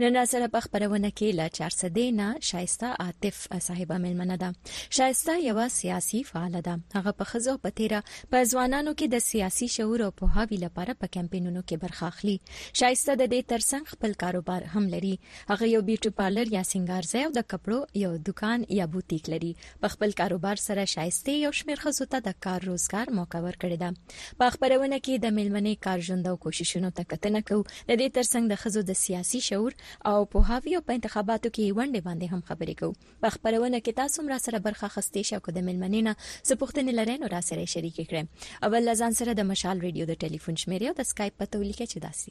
نن را سره په خبرونه کې لا چارسدې نه شایسته عاطف صاحب ملمنه ده شایسته یو سیاسي فعال ده هغه په خزو په تیرا په ځوانانو کې د سیاسي شعور او پوهاوی لپاره په کمپینونو کې برخه اخلي شایسته د دې ترڅنګ خپل کاروبار هم لري هغه یو بیوټي پارلر یا سنگار ځای او د کپړو یو دکان یا بوتیک لري په خپل کاروبار سره شایسته یو شمېر ښځو ته د کار روزګار موقع ورکړې ده په خبرونه کې د ملمنې کار ژوند او کوششونو ته کتنه کوو د دې ترڅنګ د ښځو د سیاسي شعور او پوهاوي او په انتخاباتو کې ونډې باندې هم خبرې کوو په خبرونه کې تاسو هم را سره برخه خستې شئ او د ملمنې نه څه پوښتنې لرئ نو را سره شریکې کړئ اول ځان سره د مشال ریډیو د ټلیفون شمیرې او د سکایپ پته ولیکئ چې داسې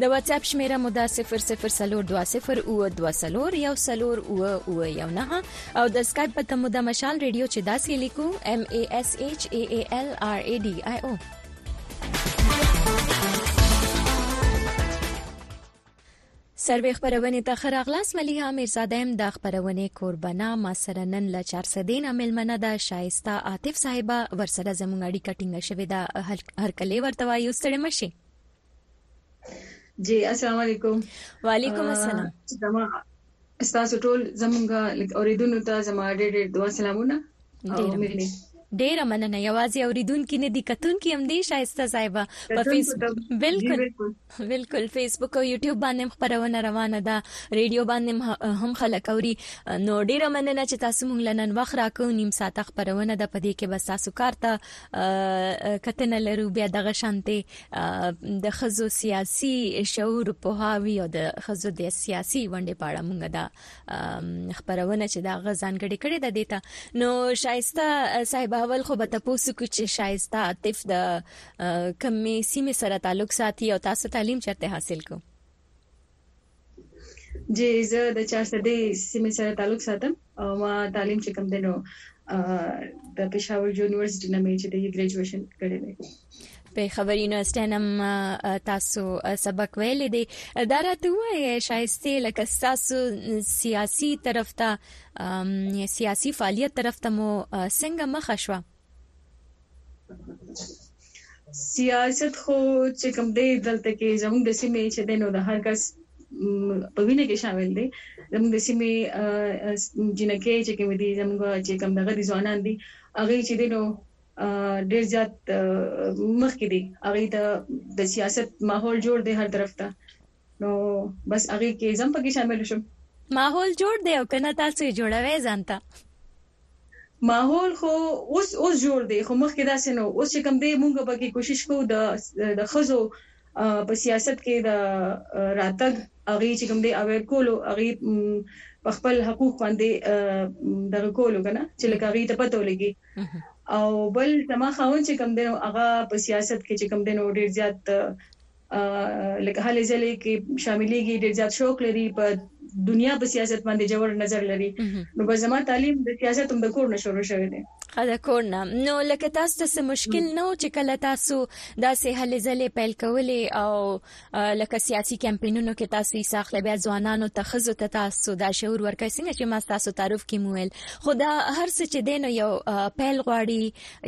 د واتساپ شمیره مو ده 004220241499 او د سکایپ په تمو د مشال ریډیو چې داسې لیکو M A S H A A L R A D I O سروې خبرونه ته خراغلاس ملي عامر زادم د خبرونه قربانا ما سره نن ل 400 دین عمل منه د شایسته عاطف صاحب ورسره زموږ اړیکه ټینګه شوې ده هر کله ورته وایو ستړي مشي جی السلام علیکم وعلیکم السلام زما استاسو ټول زمونږه لګ اوریدونو ته زما ډېر ډېر دعا سلامونه ډېر مننه ډیره مننه یوازې اوریدونکو نه دي کتونکو هم دي شایسته صاحب په فیسبوک بالکل بالکل فیسبوک او یوټیوب باندې خبرونه روانه ده ریډیو باندې هم خلک اوري نو ډیره مننه چې تاسو مونږ لنن وخت راکو نیم ساعت خبرونه ده پدې کې بس تاسو کارته کتنه لرو بیا دغه شانته د خزو سیاسي شعور پوهاوی او د خزو د سیاسي ونډې په اړه مونږه دا خبرونه چې دا غزان غړي کړي د دیتا نو شایسته صاحب اول خو به تاسو کو چې شایسته عاطف د کمی سیمه سره تعلق ساتي او تاسو تعلیم چرته حاصل کو جی زه د چارسدې سیمې سره تعلق ساتم او ما تعلیم چې کوم دی نو د پېښور یونیورسيټي نه مې چې د ګریجویشن کړی دی په خبرینو استنم تاسو سبق ویل دي دا راته وایي شایسته لکه تاسو سیاسي طرف ته سیاسي فعالیت طرف ته مو څنګه مخه شوه سیاست خو چې کوم دی دلته کې زموږ د سیمې چې دی نو د هر کس په وینه کې شامل دی زموږ د سیمې جنکې چې کوم دي زموږ چې کوم دغه دي ځوانان دي هغه چې دی نو ډیر زیات مخکې دي هغه ته د سیاست ماحول جوړ دی هر طرف ته نو بس هغه کې زم پکې شامل شم ماحول جوړ دی او کنه تاسو یې جوړوي ځانته ماحول خو اوس اوس جوړ دی خو مخکې داسې نو اوس چې کم دی مونږ به کې کوشش کوو د د خزو په سیاست کې د راتګ اغي چې کوم دی اویر کولو اغي په خپل حقوق باندې دغه کولو کنه چې لکه غي ته پته ولګي او بل زما خاون چې کم دینو هغه په سیاست کې چې کم دینو ډیر زیات لکه هلې ځلې کې شاملېږي ډېر زیات شوق لري په دنیا په سیاست باندې جوړ نظر لري نو به زما تعلیم د سیاست هم د کور نه شروع شوی دی خدا کور نه نو لکه تاسو ته څه مشکل نه و چې کله تاسو داسې هلې ځلې پیل کولې او لکه سیاسي کمپینونو کې تاسو یې ساخله بیا ځوانانو ته خزو ته تاسو دا شعور ورکړ څنګه چې ما تاسو تعارف کې مویل خدا هر څه چې دین یو پیل غواړي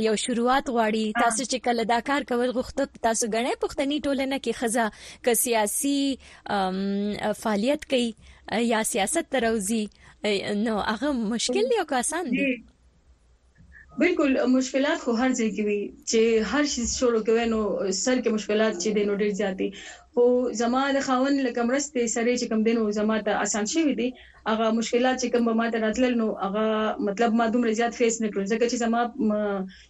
یو شروعات غواړي تاسو چې کله دا کار کول غوښته تاسو غنې پښتني ټولنه کې خزه ک سیاسي فعالیت کوي یا سیاست تروزی نو هغه مشکل دی او آسان دی بالکل مشکلات خو هر ځای کې وي چې هر شي شروع کوي نو سر کې مشکلات چې دینو ډیر زیاتي خو زما د خاون لکه مرستې سره چې کم دینو زما ته اسان شوی دی هغه مشکلات چې کوم به ماته راتلل نو هغه مطلب ما دومره زیات فیس نه کړل ځکه چې زما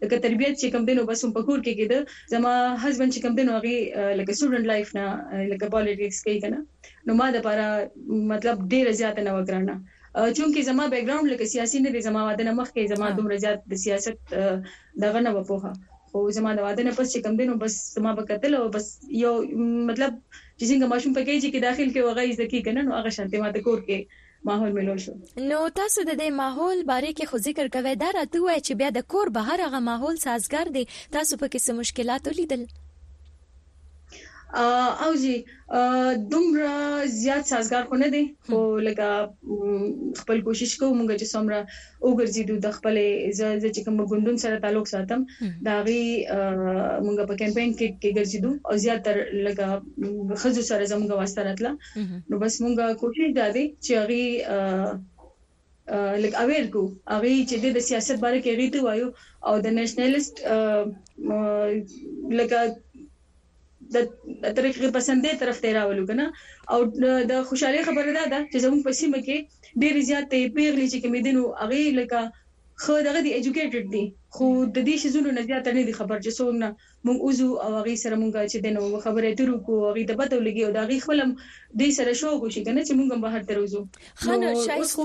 لکه تربیت چې کوم دینو بس هم پکور کې کېده زما هسبند چې کوم دینو هغه لکه سټوډنټ لایف نه لکه پالیټکس کوي کنه نو ما د لپاره مطلب ډیره زیاته نه وکړنه چونکی زما بیک ګراوند لکه سیاسي نه دی زما واده نه مخکې زما دومره زیات د سیاست دغه نه وپوها خو زما د واده نه پس چې کم دینو بس زما به قتل او بس یو مطلب چې څنګه ماشوم په کېجي کې داخل کړو هغه يې زده کېږي کنه نو هغه شانتې ماته کور کې ماحول ملول شو. نو تاسو د دې ماحول باره کې خو ذکر کوئ دا راته ووايه چې بيا د کور بهر هغه ماحول سازګار دی تاسو په کې څه مشکلات وليدل؟ او جي دومره زيات سازګار خو نه دی خو لکه خپل کوشش کوو مونږ چې څومره وګرځیدو د خپل زه زه چې کوم ګوندون سره تعلق ساتم دا غي مونږ په کمپاین کې کې ګرځیدو او زیات تر لګه خزو سره زموږ واسطه راتله نو بس مونږه کوشش دا دی چې غي لکه اویر کو هغه چې د سیاست باره کې غیته وایو او د نېشنلست لکه د طریقې پسندۍ طرف ته یې راولو کنه او د خوشحالۍ خبره دا ده چې زموږ په سیمه کې ډېرې زیاتې پېغلې چې کومې دي نو هغې لکه ښه دغه دي ایجوکېټډ دي خو د دې شیزونو نه زیاته نه دي خبر چې څوک نه موږ وځو او هغې سره موږ چې دی نو خبرې اترې وکړو هغې ته پته ولګي او د هغې خپله هم دې سره شوق وشي کنه چې موږ هم بهر ته راوځو. خنه شایسته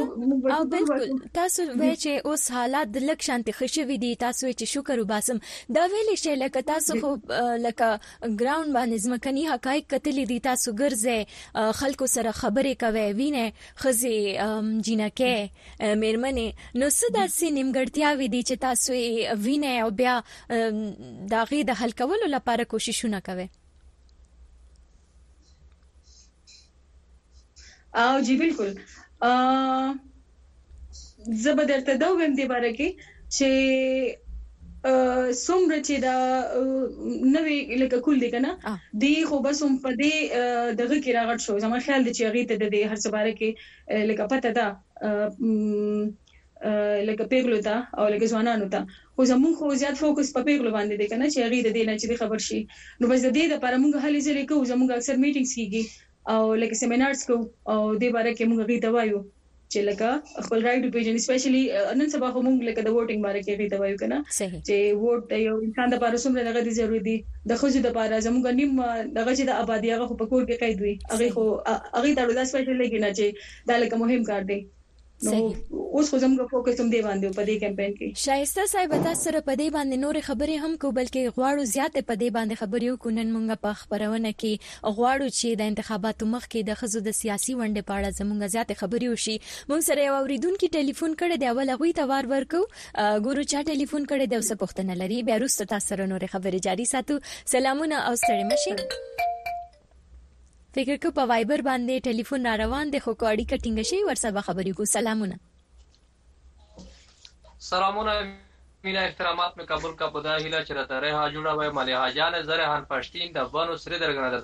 او بالکل تاسو وای چې اوس حالات د لک شانتي خشوي دي تاسو چې شکر وباسم دا ویل شي لکه تاسو خو لکه ګراوند باندې ځمکني حقایق کتلې دي تاسو ګرځي خلکو سره خبرې کوي وینه خزي جنکه مېرمنې نو صدا سي نیمګړتیا وي دي چې تاسو وینه او بیا داغي د حل کولو لپاره کوششونه کوي او جی بالکل زه به درته دا ویم دی باره کې چې څومره چې دا نوې لکه کول دي کنه دی خو بس هم په دې دغه کې راغټ شو زما خیال دی چې هغه ته د دې هر څه باره کې لکه پته ده لکه پیغلو ته او لکه ځوانانو ته خو زموږ خو زیات فوکس په پیغلو باندې دی کنه چې هغې ددې نه چې دې خبر شي نو بس ددې لپاره موږ هلې ځلې کوو زموږ اکثر میټینګس کیږي او لکه سیمینارز کوو او دې باره کې موږ هغې ته وایو چې لکه خپل رایټ وپیژني سپیشلي نن سبا خو موږ لکه د ووټینګ باره کې هغې ته وایو کنه چې ووټ د یو انسان لپاره څومره دغه دي ضروري دي د ښځو لپاره زموږ نیم دغه چې د ابادي هغه خو په کور کې قید وي هغې خو هغې ته دا سپیشلي لګي نه چې دا لکه مهم کار دی اوس خو زموږ فوکس هم دی باندې په دې کمپاین کې شایسته صاحب تاسو سره په دې باندې نور خبرې هم کو بلکې غواړو زیات په دې باندې خبرې وکړو نن مونږ په خبرونه کې غواړو چې د انتخاباتو مخ کې د خزو د سیاسي ونډې په اړه زمونږ زیات خبرې وشي مونږ سره یو اوریدونکو ټلیفون کړی دی اول غوي ته وار ورکو ګورو چا ټلیفون کړی دی او څه پوښتنه لري بیا روسته تاسو سره نور خبرې جاری ساتو سلامونه او ستړي مشه فکر کو په وایبر باندې ټلیفون را روان دی خو کو اړیکه ټینګه شي ورسره به خبرې کو سلامونه سلامونه مینا احترامات مې قبول کا په دا هیله چې راته ریحا جوړه وای ملیحا جان زرهان پښتین د بنو سری درګنه در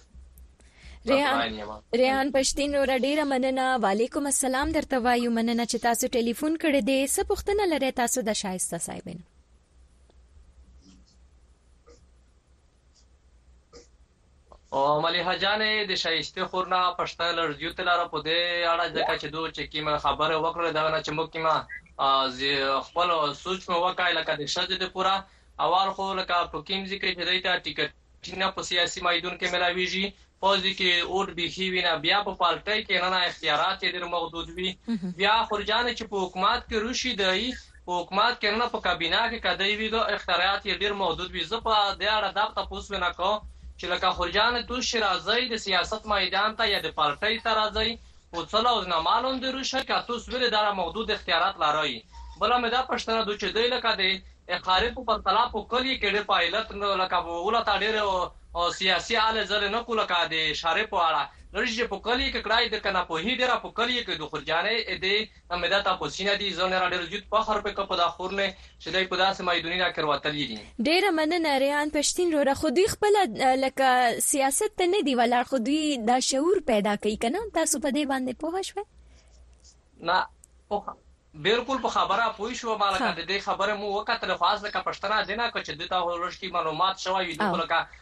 ریحان پښتین ور ډیره مننه وعلیکم السلام درته وایو مننه چې تاسو ټلیفون کړی دی څه پوښتنه لرئ تاسو د شایسته صاحبین او مليحه جانې د شايستې خور نه پښتنه لږ زيوت لاره په دې اړه ځکه چې دو چې کيمه خبره وکړله دغه نه چې موږ کيمه خپل سوچ مو وکای لکه د شځې د پوره اول خو لکه په کيم ځي کې چې دی ته ټيکټ ټینه په سیاسي میدون کې ملاویږي پوځ کې اوټ بيخي وینه بیا په پالټۍ کې نه اختیارات یې ډېر محدود وي بیا خورجان چې په حکومت کې روشي دی په حکومت کې نه په کابینه کې که دی وي ده اختراعات یې ډیر محدود وي زه په دی اړه دا تپوس وینه کوم چې لکه خلجان توس چې راځی د سیاست میدان ته یا د پارټی ته راځی خو څه لوز نه معلوم دی روشی که توس ولې داړه محدود اختیارات لری بله مې دا پشتنه دو چې دی لکه د اخارې په پرتلا په کلی کې ډیر په علت لکه ولا تا ډیر سیاسی اله ځلې نه کو لکه د شارې په اړه لري چې په کلی کې کړای د کنه په هی ډیر په کلی کې د خلجانې د همه دا تاپوسینه دی زه نره ډیر زیوت فخر پکه په دا خور نه چی دی په داسی مایدونی نه کر وتلی دی. ډیره مننه ریحان پشتین روره خو دوی خپله لکه سیاست ته ندی ولاړ خو دوی دا شعور پیدا کوي کنه تاسو په دې باندې پوه شوئ نه پوه بالکل په خبره پوه شو ما لکه د دې خبره مو وکتل خو از لکه پښتنه دینه که چې دوی ته لږ کې معلومات شوی وي دوی لکه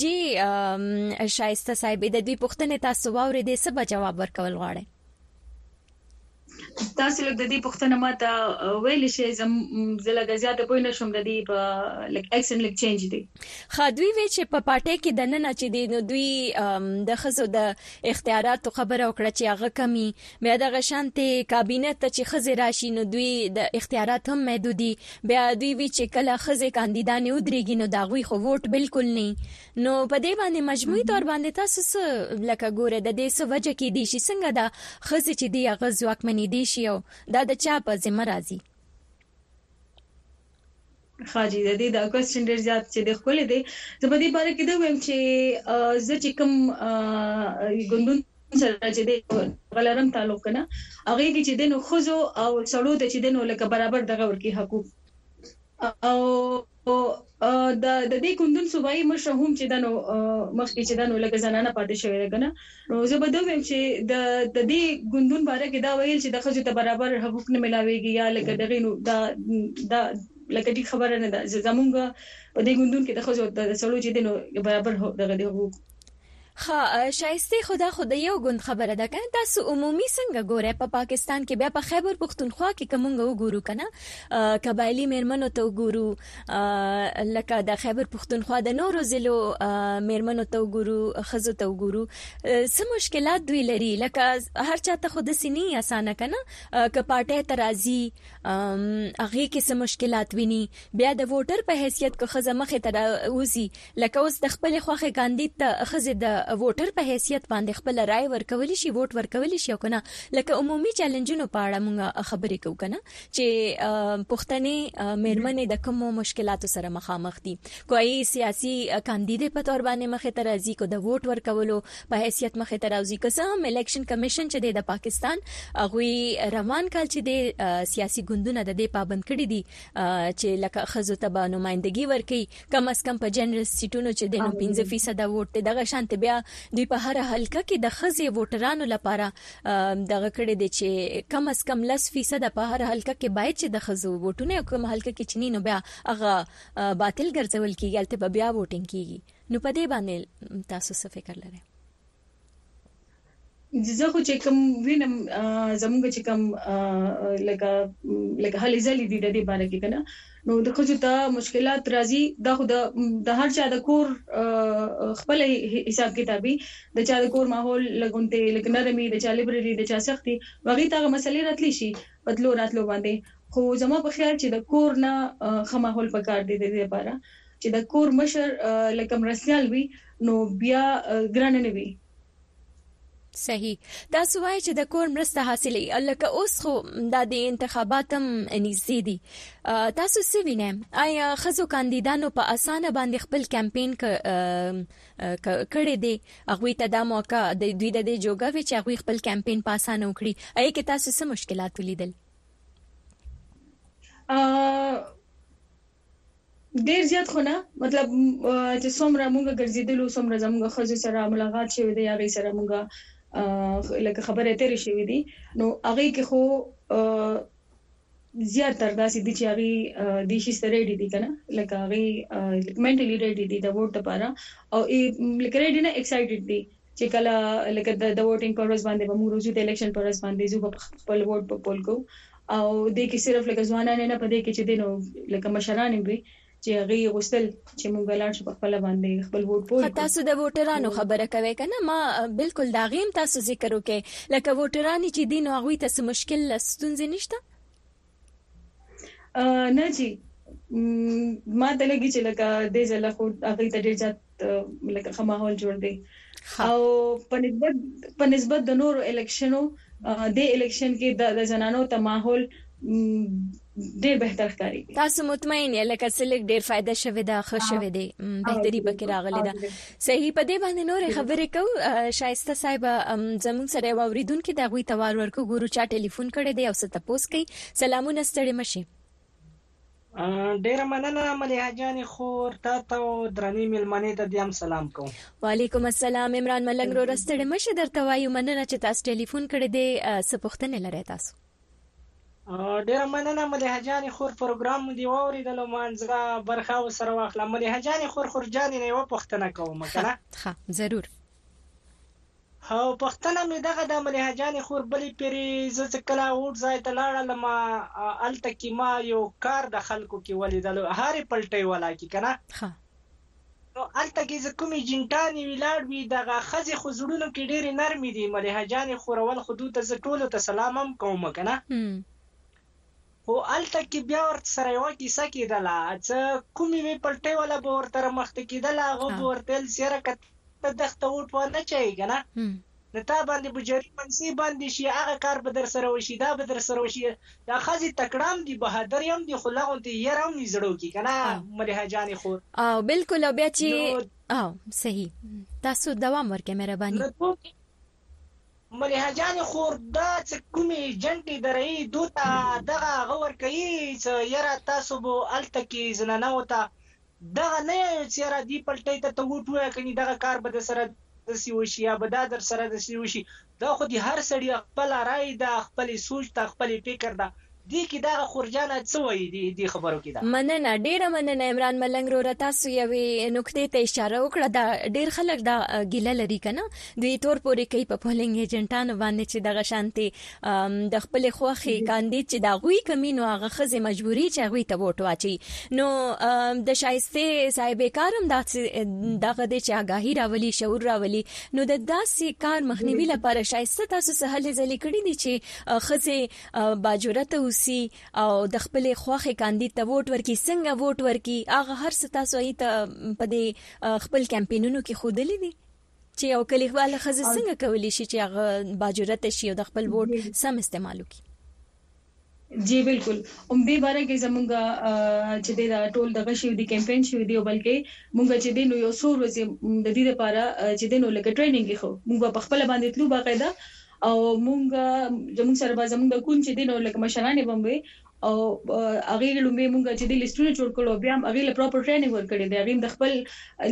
جی شایسته صاحب د دې پوښتنې تاسو واورېدې څه به جواب ورکول غواړئ تاسو لږ د دې پښتنه ماته ویل شي زم زله د زیاته پوه نه شوم د دې په لک اکسنټ لک چینج دي خا دوی وی چې په پارټي کې د نن چې دی نو دوی د خزو د اختیاراتو خبره وکړه چې هغه کمی بیا دغه شانتې کابینه ته چې ښځې راشي نو دوی د اختیارات هم محدودي بیا دوی وي چې کله ښځې کاندیدانې ودریږي نو دهغوی خو ووټ بلکل نی نو په دې باندې مجموعي طور باندې تاسو څه لکه ګورئ د دې څه وجه کیدی شي څنګه دا ښځې چې دي هغه ځواکمنیدی شي او دا د چا په ذمه راځي. ښه جی د دې دا کوېسچن ډېر زیات چې د خپل دی زه په دې باره کې دا ویم چې زه چې کوم ګوندون سره چې د غلرم تعلق کنه هغه کې چې د نو خزو او سړو د چې د نو لکه برابر دغه ورکی حقوق او د د دې ګوندون صوبایي مشر هم چې دنو مخکې چې دنو لکه زنانه پاتې شوې ده کنه نو زه به دا ویم چې د ددې ګوندون باره کې دا ویل چې د ښځو ته برابر حقوق نه ملاویږي یا لکه دغې نو دا دا لکه ټیک خبره نه ده زمونږ په دې ګوندون کې د ښځو د سړو چې دینو برابر دغه د حقوق خا شایسته خدا خو د یو ګوند خبره ده کنه تاسو عمومي څنګه ګوره په پاکستان کې بیا په خیبر پښتونخوا کې کومګه وګورو کنه قبایلی میرمنو ته وګورو لکه د خیبر پښتونخوا د نورو ضلعو میرمنو ته وګورو خزو ته وګورو څه مشکلات دوی لري لکه هر چا ته خود سینی اسانه کنه ک پارټي ترازی هغه کې څه مشکلات ویني بیا د ووټر په حیثیت کو خزه مخه تر اوزي لکه اوس د خپل خوخه کاندید ته خزه د ووټر په حیثیت باندې خپل رائے ورکول شي ووټ ورکول شي کنه لکه عمومي چیلنجونو په اړه مونږه خبرې کوو کنه چې پښتنې میرمنې د کوم مشکلاتو سره مخامخ دي کوي سیاسي کاندیدې په تور باندې مخه تر ازي کو د ووټ ورکولو په حیثیت مخه تر ازي که څه هم الیکشن کمیشن چې د پاکستان غوي روان کال چې د سیاسي ګوندونه د دې پابند کړي دي چې لکه خزو تبا نمائندګي ورکي کم اس کم په جنرال سیټونو چې د 15% ووټ دغه شانت بیا دوی په هر حلقه کې د خزي ووټرانو لپاره دغه کړی دی چې کم از کم 10% په هر حلقه کې باید چې د خزو ووټونه کوم حلقه کې چني نو بیا هغه باطل ګرځول کیږي البته په بیا ووټینګ کیږي نو په دې باندې تاسو څه فکر لرئ زه خو چې کوم وینم زموږ چې کوم لکه لکه هلي ځلې دي د دې باره کې کنه نو د ښځو ته مشکلات راځي دا خو د هر چا د کور خپل حساب کتاب وي د چا د کور ماحول لږ غونتې لږ نرم وي د چا لبرلي د چا سخت وي نو هغوی ته هغه مسئلې راتلی شي په تلو راتلو باندې خو زما په خیال چې د کور نه ښه ماحول په کار دی د دې لپاره چې د کور مشر لکه مرستیال وي نو بیا ګرانه نه وي صحیح تاسو وای چې د کور مرسته حاصلې لکه اوس خو د دې انتخاباتم نږدې دي تاسو څه وینئ آیا خزو کاندیدانو په اسانه باندې خپل کمپاین کړی دی هغه ته دا موقع د دوی د جوګه وی چې هغه خپل کمپاین په اسانه وکړي اې کې تاسو څه مشکلات ولیدل ډیر زیات خو نه مطلب چې څومره مونږ ګرځیدلو څومره زمونږ خزو سره ملاقات شوی دی هغه سره مونږ لکه خبره تیرې شوې دي نو هغه کې خو زیات تر داسې دي چې هغه د شي سره ریډي دي کنه لکه هغه لکه منټلی ریډي دي د ووټ لپاره او لکه ریډي نه ایکسایټډ دي چې کله لکه د د ووټنګ په ورځ باندې به موږ روزو د الیکشن په ورځ باندې ځو به خپل ووټ په پول کو او دې کې صرف لکه ځوانان نه پدې کې چې دینو لکه مشران به چې هغه غوستل چې موږ لاړ شو په خپل باندې خپل ووټ پول کو تاسو د ووټرانو خبره کوي کنه ما بالکل دا غیم تاسو ذکر وکي لکه ووټران چې دینو هغه ته څه مشکل ستونزې نشته نه جی ما ته لګی چې لکه د ځله خو هغه ته ډیر زیات لکه خه ماحول جوړ دی او په نسبت په نسبت د نورو الیکشنو د الیکشن کې د زنانو ته ماحول ډیر بهتر ښکاري تاسو مطمئن یې لکه سلیک ډیر فائدہ شوه دا ښه شوه دی بهتري پکې راغلي دا صحیح په دې باندې نورې خبرې کو شایسته صاحب زمون سره یو اوریدونکو د غوي توار ورکو ګورو چا ټلیفون کړی دی او څه تاسو کوي سلامونه ستړي مشي ډیره مننه مليحه جان خور تا ته او درنې ملمنې ته دیم سلام کوم وعلیکم السلام عمران ملنګ رو رستړې مشه درته وایو مننه چې تاسو ټلیفون کړی دی سپوښتنه لري تاسو ډیره مننه ملیحه جانې خور پروګرام مو دې واوریدلو مانځه برخه او سره واخله ملیحه جانې خور خور جانې نه یو پښتنه کوم کنه ها ضرور او پښتنه مې دغه د ملیحه جانې خور بلې پیری زه چې کله اوټ ځای ته لاړم الته کې ما یو کار د خلکو کې ولیدلو هارې پلټي ولا کې کنه ها نو هلته کې زه کومې جینټانې وي لاړ وي دغه ښځې خو زړونو کې ډېرې نرمې دي ملېحه جانې خورول خو دوته زه ټولو ته سلام هم کوم کنه خو هلته کې بیا ورته سره یوه کیسه کېدله څه کومې وې پلټۍ والا به ورته رمخته کېدله هغه به ورته ویل چې یاره که ته دښته اوټ وانه چایې کنه نو تا باندې به جری منسی باندې شی هغه کار به در سره وشی دا به در سره وشی دا خزی تکړه هم دی بهادری هم دی خو لغون ته یره هم وی زړو کی کنه ملها جانی خور او بالکل او بیا چی او صحیح تاسو دوام ورکه مهرباني مليحه جان خور دا څه کومې جنټې درې دوته دغه غور کوي چې یاره تاسو به الته کې زنانه وته دغه نه يا يو څيره دي پلټۍ ته ته وټ ووايه کني دغه کار به دسره دسي وشي يا به دا درسره دسي وشي دا خو دي هر سړي خپله راي ده خپل سوچ ده خپل فکر ده دي کي دغه خورجانه څه وايي دي دي خبرو کي ده. مننه ډیره مننه عمران ملنګ روره تاسو یوې نکتې ته اشاره وکړه دا ډیر خلک دا ګیله لري کنه دوی تور پورې کوي په پولینګ ایجنټانو باندې چې دغه شانتې د خپل خوخي کاندید چې دا غوي کمی نو هغه خزه مجبوری چې غوي ته ووټ واچي نو د شایسته صاحب کارم دا دغه د چې آگاهی راولي شعور راولي نو د داسې کار مخنیوي لپاره شایسته تاسو سه هلې ځلې کړې دي چې خزه باجورت اوسي او د خپل خوخي کاندید ته ووټ ورکي څنګه ووټ ورکي هغه هر څه تاسو ای ته په خپل کمپینونو کې خودلې دي چې یو کلیواله خزه څنګه کولی شي چې هغه باجرت شي او د خپل ووټ سم استعمال وکړي جی بالکل هم دې باره کې زمونږه چې د ټول دغه شی دی کمپاین شو دی او بلکې مونږه چې د نو یو سور ورځې د دې لپاره چې د نو لکه ټریننګ خو مونږ په خپل باندې تلو باقاعده او مونږ زموږ سره به زموږ د کون چې دین او لکه مشرانې بمبي او هغه لومبي مونږه چې د لیستونه جوړ کړو بیا هم هغه له پراپر ټریننګ ورکړي دی هغه د خپل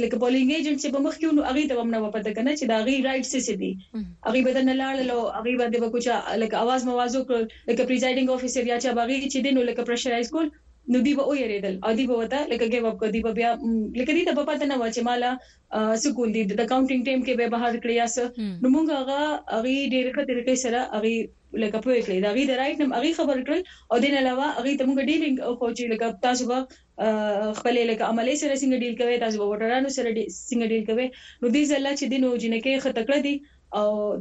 لکه پولینګ ایجنټ چې په مخ کې نو هغه ته هم نه پته کنه چې دا غي رائټ څه څه دي هغه بدن نه لاړ لو هغه باندې به کوچا لکه आवाज موازو کړ لکه پریزایډینګ افیسر یا چې باغی چې دینو لکه پرشرایز کول نو دی به او یریدل او دی به وته لکه ګیو اپ کو دی به بیا لکه دی ته په پته نه و چې مالا سکول دي د کاونټینګ ټیم کې به بهر کړی یا څه نو موږ هغه هغه ډیر ښه طریقې سره هغه لکه په کړی دا غي د رائټ نم هغه خبر کړل او دین علاوه هغه ته موږ ډیلینګ او کوچي لکه تاسو به خپل لکه عملی سره څنګه ډیل کوي تاسو به وټرانو سره څنګه ډیل کوي نو دې ځله چې دینو جنکه خه تکړه دي او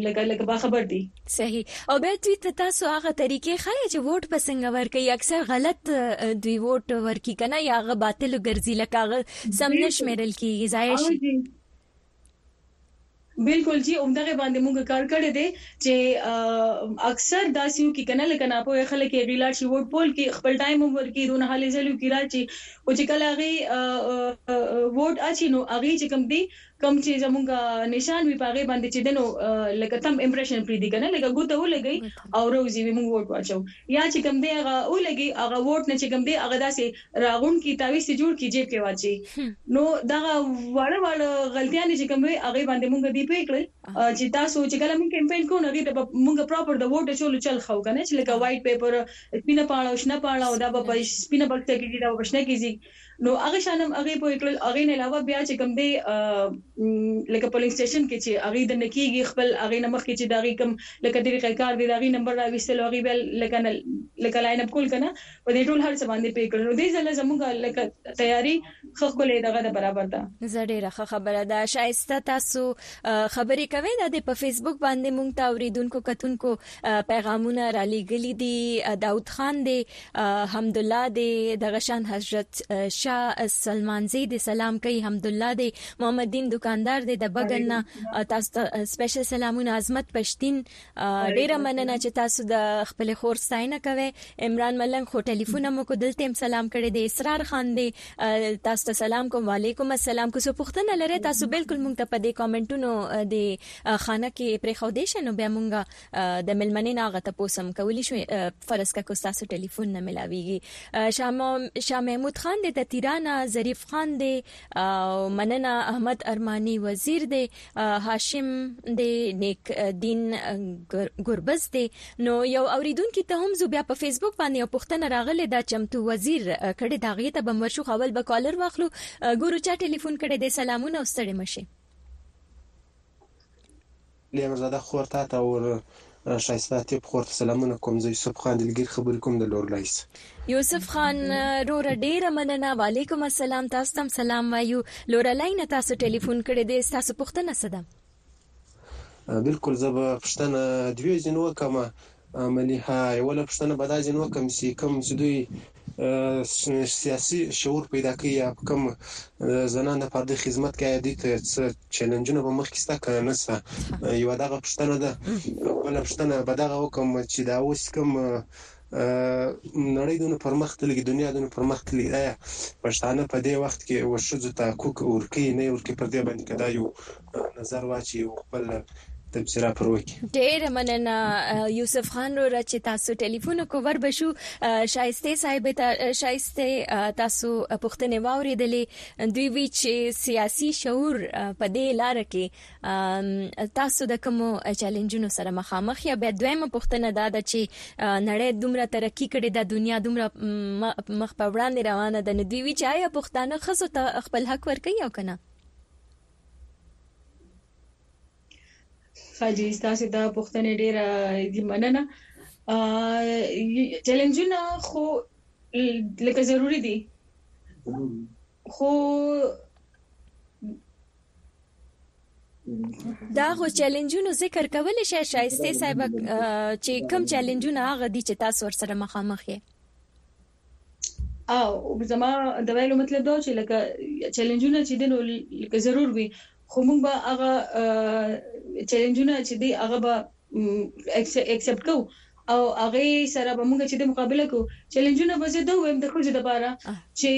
لکه لکه با خبر دي صحیح او بیا دوی ته تاسو هغه طریقې خای چې ووټ په څنګه ورکي اکثر غلط دوی ووټ ورکي کنه یا هغه باطل ګرځي لکه هغه سم نشمیرل کیږي ځای شي بالکل جی اومدغه باندې موږ کار کړی دی چې اکثر داسیو کې کنه لکه ناپوه خلک یې غیلا شي ووټ پول کې خپل ټایم هم ورکی دون حالې زلو کې راځي او چې کله هغه ووټ اچي نو هغه چې کم دی کوم چی زمونږ نشان وی په هغه باندی چی دنو لکه تم امپریشن پریدی کنه لکه ګوته ولګی او روزی وی مونږ ووټ واچو یا چی کوم دی هغه ولګی هغه ووټ نه چی کوم دی هغه داسی راغونډ کی تاویز تی جوړ کی جیب کی واچی نو دغه واړه واړه غلطیان دی چی کوم وی هغه باندی مونږ دی پوه کړل چی تاسو چی کله مونږ کمپاین کو نو هغه ته به مونږ پراپر د ووټ اچولو چل ښو کنه چی لکه وایټ پیپر سپینه پاڼه او شنه پاڼه او دا به په سپینه بکسه کی ځی دا به په شنه کی ځی نو هغه شان هم هغه پوه کړل هغه نه علاوه بیا چې کوم دی لکه پولینګ سټیشن کې چې هغه د نکیږي خپل هغه نمخ کې چې دا غي کوم لکه طریقې کار دی دا غي نمبر راويستل هغه بیا لکه لکه لاین اپ کول کنه په دې ټول هر څه باندې پی کړل نو دې ځله زموږ لکه تیاری خخکلې دغه د برابر ده زه ډیره ښه خبره ده شایسته تاسو خبرې کوي دا د په فیسبوک باندې مونږ ته اوریدونکو کتونکو پیغامونه را لېګلې دي داوود خان دی حمدالله دی دغه شان حضرت شاه سلمان زی دی سلام کوي حمدالله دی محمد دین دکاندار دی د بغل نه تاسو ته سپیشل سلامونه عظمت پښتین ډیره مننه چې تاسو د خپل خور ستاینه کوي عمران ملنګ خو ټلیفون مو کو دلته هم سلام کړی دی اسرار خان دی تاسو ته سلام کوم وعلیکم السلام کو سو پښتنه لره تاسو بالکل مونږ ته په دې کمنټونو دی خانه کې پرې خو دې شنو بیا مونږه د ملمنې نه غته پوسم کولی شو فرض کا کو تاسو ټلیفون نه ملاویږي شام شام محمود خان د تتیرانا ظریف خان دی او مننه احمد ارمانی وزیر دی هاشم دی نیک دین ګربز دی نو یو اوریدونکو ته هم زو بیا په فیسبوک باندې پښتنه راغله دا چمتو وزیر کړي دا غي ته بمرشو خول به کالر واخلو ګورو چا ټلیفون کړي د سلامونه او ستړي مشه لیاقت زاده خور تاته اور شایسته تیپ خور ته سلامونه کوم زه یوسف خان دلګیر خبرې کوم د لور لایس. یوسف خان روره ډیره مننه. وعلیکم السلام تاسو ته هم سلام وایو لوره لای نه تاسو ټلیفون کړی دی ستاسو پوښتنه څه ده؟ بلکل زه به پوښتنه دوې ځینو وکړم عملي ها يوله پوښتنه به دا ځينو کم سي کم چې دوی سیاسي شعور پیدا کوي یا په کوم زنان د پردې خدمت کوي دوی ته څه چیلنجونه به مخکې سته که نه سته یو دغه پښتنه ده بل پښتنه به دغه وکم چې دا اوس کوم نړۍ دونه پرمختللې دنیا دونه پرمختللې آیا پښتانه په دې وخت کې وشو ته کوک ورکی نه ورکی پر دې باندې کدا یو نظر واچي او خپل تبصره پر وکي. ډېره مننه یوسف خان روره چې تاسو ټلیفون وکړو ور به شو شایسته صاحب ته شایسته تاسو پوښتنې واورېدلې دوی وی چې سیاسي شعور په دې لار کې تاسو د کوم چیلنجونو سره مخامخ یا بیا دویمه پوښتنه دا ده چې نړۍ دومره ترقی کړې ده دنیا دومره مخ په وړاندې روانه ده نو دوی وی چې آیا پښتانه ښځو ته خپل حق ورکوي او کنه خاجي ستاسو دا پوښتنه ډیره دی مننه چیلنجونه خو لکه ضروری دي خو دا خو چیلنجونو ذکر کول شي شایسته صاحب چې کم چیلنجونه هغه دي چې تاسو ورسره مخامخ یې او زما د ویلو مطلب دا چې لکه چیلنجونه چې دنو لکه ضرور وي خو موږ به هغه چیلنجونه چې دی هغه به ایکسپټ کوو او هغه سره به موږ چې د مقابله کو چیلنجونه به زه دوه ویم د خوځې د پاره چې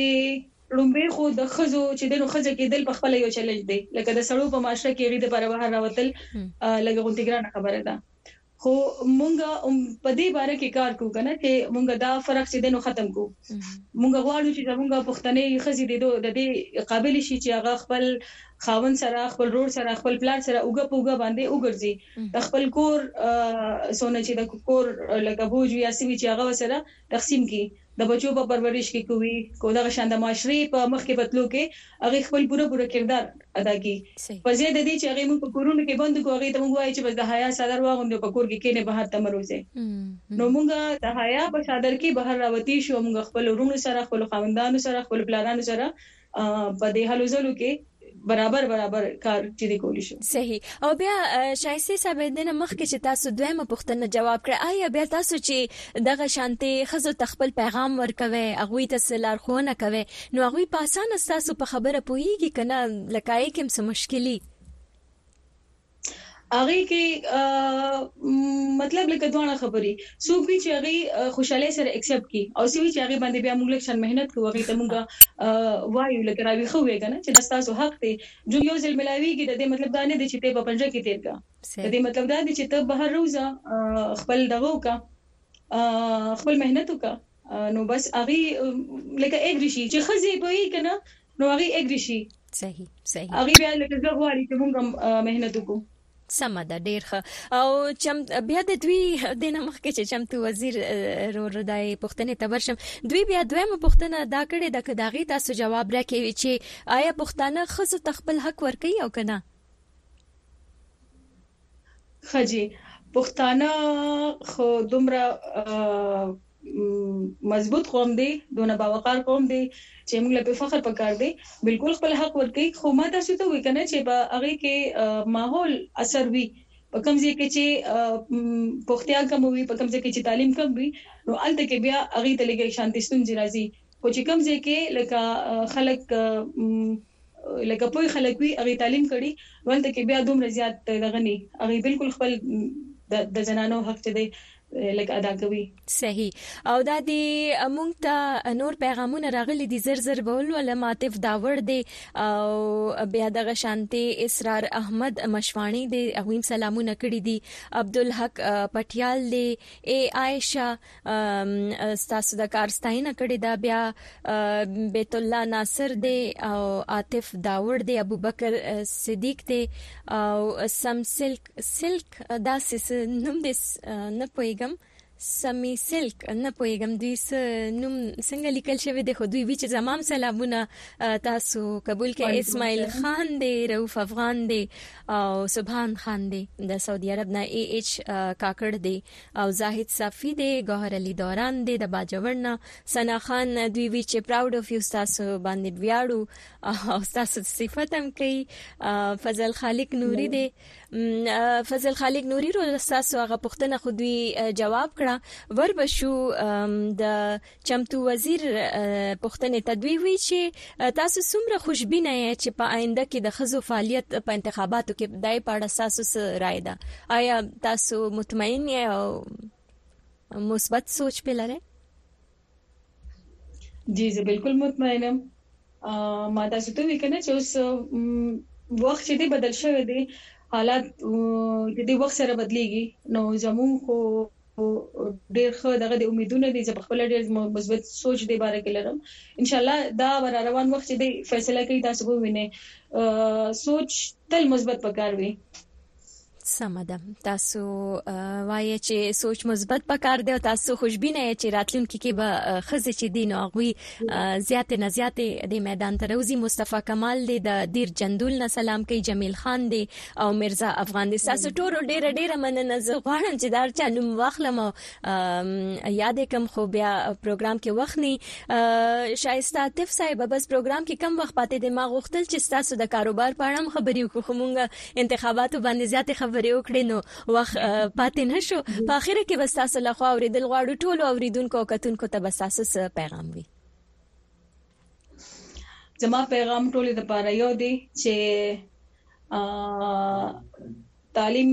لومبه خو د خزو چې د خزه کېدل په خپل یو چیلنج دی لکه د سړو په معاشره کې غي د پر بهر راوتل لګ غونډګرانه خبره ده خو مونږ هم په دې باره کې کار کوو کنه چې مونږ دا فرق چې دی نو ختم کړو مونږ غواړو چې زمونږ پښتنې خزي دي د دې قابل شي چې هغه خپل خاون سره خپل رور سره خپل پلار سره اوګه پوګه باندې وګرځي د خپل کور سونه چې د کور لکه بوج یا سوي چې هغه سره تقسیم کړي د بچو په پرورش کې کوي کو دغه شان د معاشرې په مخ کې په تلو کې هغوی خپل پوره پوره کردار ادا کړي په ځای د دې چې هغوی موږ په کورونو کې بند کړو هغوی ته موږ وایو چې بس د حیا څادر واغوندي او په کور کې کینې بهر ته مه روځي نو موږ د حیا په څادر کې بهر راوتي شو او موږ خپلو وروڼو سره خپلو خاوندانو سره خپلو پلارانو سره په دې هلو ځلو کې برابر برابر کار چې دی کولی شو صحیح او بیا شایسته صاحب دنه مخکې چې تاسو دویمه پوښتنه جواب کړه آیا بیا تاسو چې دغه شانتي خزو تخپل پیغام ورکوي هغه ته سلار خونه کوي نو هغه په اسانه تاسو په خبره پوهیږي کنه لکای کوم څه مشکلي هغه کې مطلب لکه دوه خبري څوک وی چې هغه خوشاله سره ایکسپټ کی او سوي چې هغه باندې بیا موږ لږ شان مهنت کوو هغه ته موږ وایو لکه راوي خو وی کنه چې د تاسو حق دی جو یو ځل ملاويږي د دې مطلب دا نه دی چې ته په پنځه کې تیر کا د دې مطلب دا دی چې ته بهر روزه خپل دغه وکا خپل مهنت وکا نو بس هغه لکه اګری شي چې خزي کوي کنه نو هغه اګری شي صحیح صحیح هغه بیا لکه زه غواړي چې موږ مهنت وکړو سمه ده ډیر ښه او چم بیا د دوی د نمخ کې چې چمتو وزیر رو ردای پښتنې تبرشم دوی بیا دویمه پښتنه دا کړې د کداغي تاسو جواب راکې چې آیا پښتانه خزو تخپل حق ورکي او کنه ښه جي پښتانه خو دومره مضبوط قوم دی دونه باوقار قوم دی چې موږ له فخر پکار دی بالکل خپل حق ورکړي خو ما تاسو ته وی کنه چې په هغه کې ماحول اثر وی په کوم ځای کې چې پختیا کم وي په کوم ځای کې چې تعلیم کم وي نو الته کې بیا هغه ته لګي شانتي ستونزې راځي خو چې کوم ځای کې لکه خلک لکه پوه خلک وي هغه تعلیم کړي ولته کې بیا دومره زیات دغه نه هغه بالکل خپل د زنانو حق چې دی لکه ادا کوي صحیح او دا دی مونږ ته نور پیغامونه راغلي دي زر زر به ولولم عاطف داوړ دی او بیا دغه شانتي اسرار احمد مشوانی دی هغه سلامونه کړی دي عبدالحق پټیال دی ای عائشه ستاسو د کار ستاینه کړې دا بیا بیت الله ناصر دی او عاطف داوړ دی ابوبکر صدیق دی او سم سلک سلک دا سس نوم دې نه پويګم سمي سلک نه پويګم دوی س نوم څنګه لیکل شوی دی خو دوی وی چې زمام سلامونه تاسو قبول کې اسماعیل خان دی روف افغان دی او سبحان خان دی د سعودي عرب نه ای ایچ کاکړ دی او زاهد صافی دی ګوهر علی دوران دی د باجوړ نه ثنا خان دوی وی چې پراود اف یو تاسو باندې ویاړو او تاسو صفت هم کوي فضل خالق نوری دی فضل خالق نوری رو تاسو هغه پښتنه خو دوی جواب کړه ور بشو د چمتو وزیر پوښتنې ته دوی وی چې تاسو څومره خوشبینه یې چې په آینده کې د خزو فعالیت په انتخاباتو کې دای په اړه تاسو څه رائے ده آیا تاسو مطمئن یې او مثبت سوچ په لرئ جی زه بالکل مطمئنم ما تاسو ته وکنه چې اوس وخت چې دی بدل شوی دی حالات د دې وخت سره بدليږي نو زموږ خو هو ډیر ښه دغه د امیدونه دي زه په خپل ډیر مثبت سوچ دی باره کې لرم ان شاء الله دا ور روان وخت چې دی فیصله کوي تاسو به وینئ سوچ تل مثبت پکار وي سمه ده تاسو وایي چې سوچ مثبت پکار دی او تاسو خوشبینه یې چې راتلونکي کې به خزه چې دین او غوي زیات نه زیات د میدان تروزی مصطفی کمال دی د دیر جندول نه سلام کوي جمیل خان دی او مرزا افغان دې تاسو ټول ډیره ډیره مننه زه غواړم چې دا چا نوم واخلم او یاد کم خو بیا پروګرام کې وخت نه شایسته عاطف صاحب بس پروګرام کې کم وخت پاتې دی ما غوښتل چې تاسو د کاروبار په اړه خبرې وکړو خو مونږ انتخاباتو باندې زیاتې خبرې وکړې نو وخت پاتې نشو په اخر کې بس تاسو له خو اوریدل غواړو ټول اوریدونکو او کتونکو ته بس تاسو پیغام وي زما پیغام ټول د پاره یو دی چې تعلیم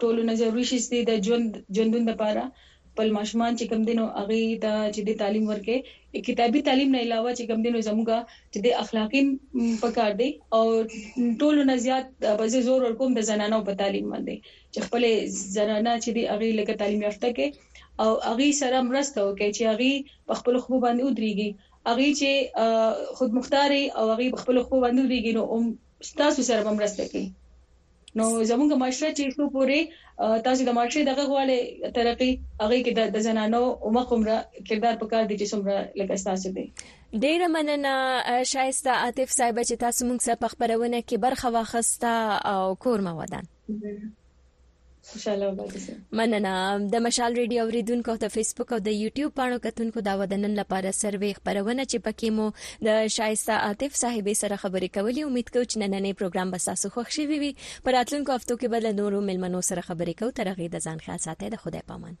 ټول نه ضروری شي چې د ژوند ژوندون د پاره خپل ماشومان چې کم دینو هغه ته چې د تعلیم ورکه کتابي تعلیم نه علاوه چې کم دینو زموږه چې د اخلاقی پکار دی او ټول نه زیات بځه زور ورکوم د زنانو په تعلیم باندې چې خپل زنانه چې دی هغه لکه تعلیم یافته کې او هغه سره مرسته وکړي چې هغه خپل خو باندې ودرېږي هغوی چې خودمختار وي او هغوی په خپلو خپلو باندې ودریږي نو هم ستاسو سره به مرسته کوي نو زموږ معاشره چې څو پورې تاسو د معاشري دغه غواړي ترقي هغه کې د زنانو او مخمره کردار په کار دي چې څومره لکه تاسو دي ډیره مننه شایسته عاطف صاحب چې تاسو موږ سره په خبرونه کې برخه واخسته او کور مو ودان خوشاله اوسئ مننه د مشال ریډیو اوریدونکو ته فیسبوک او د یوټیوب پاڼو کتونکو دا ودنن لپاره سروې خبرونه چې پکې مو د شایسته عاطف صاحب سره خبرې کولې امید کوم چې نننې پروګرام به تاسو خوښ شي وي پر اتلونکو هفتو کې به له نورو ملمنو سره خبرې کوو ترغه د ځان خیال ساتي د خدای پامان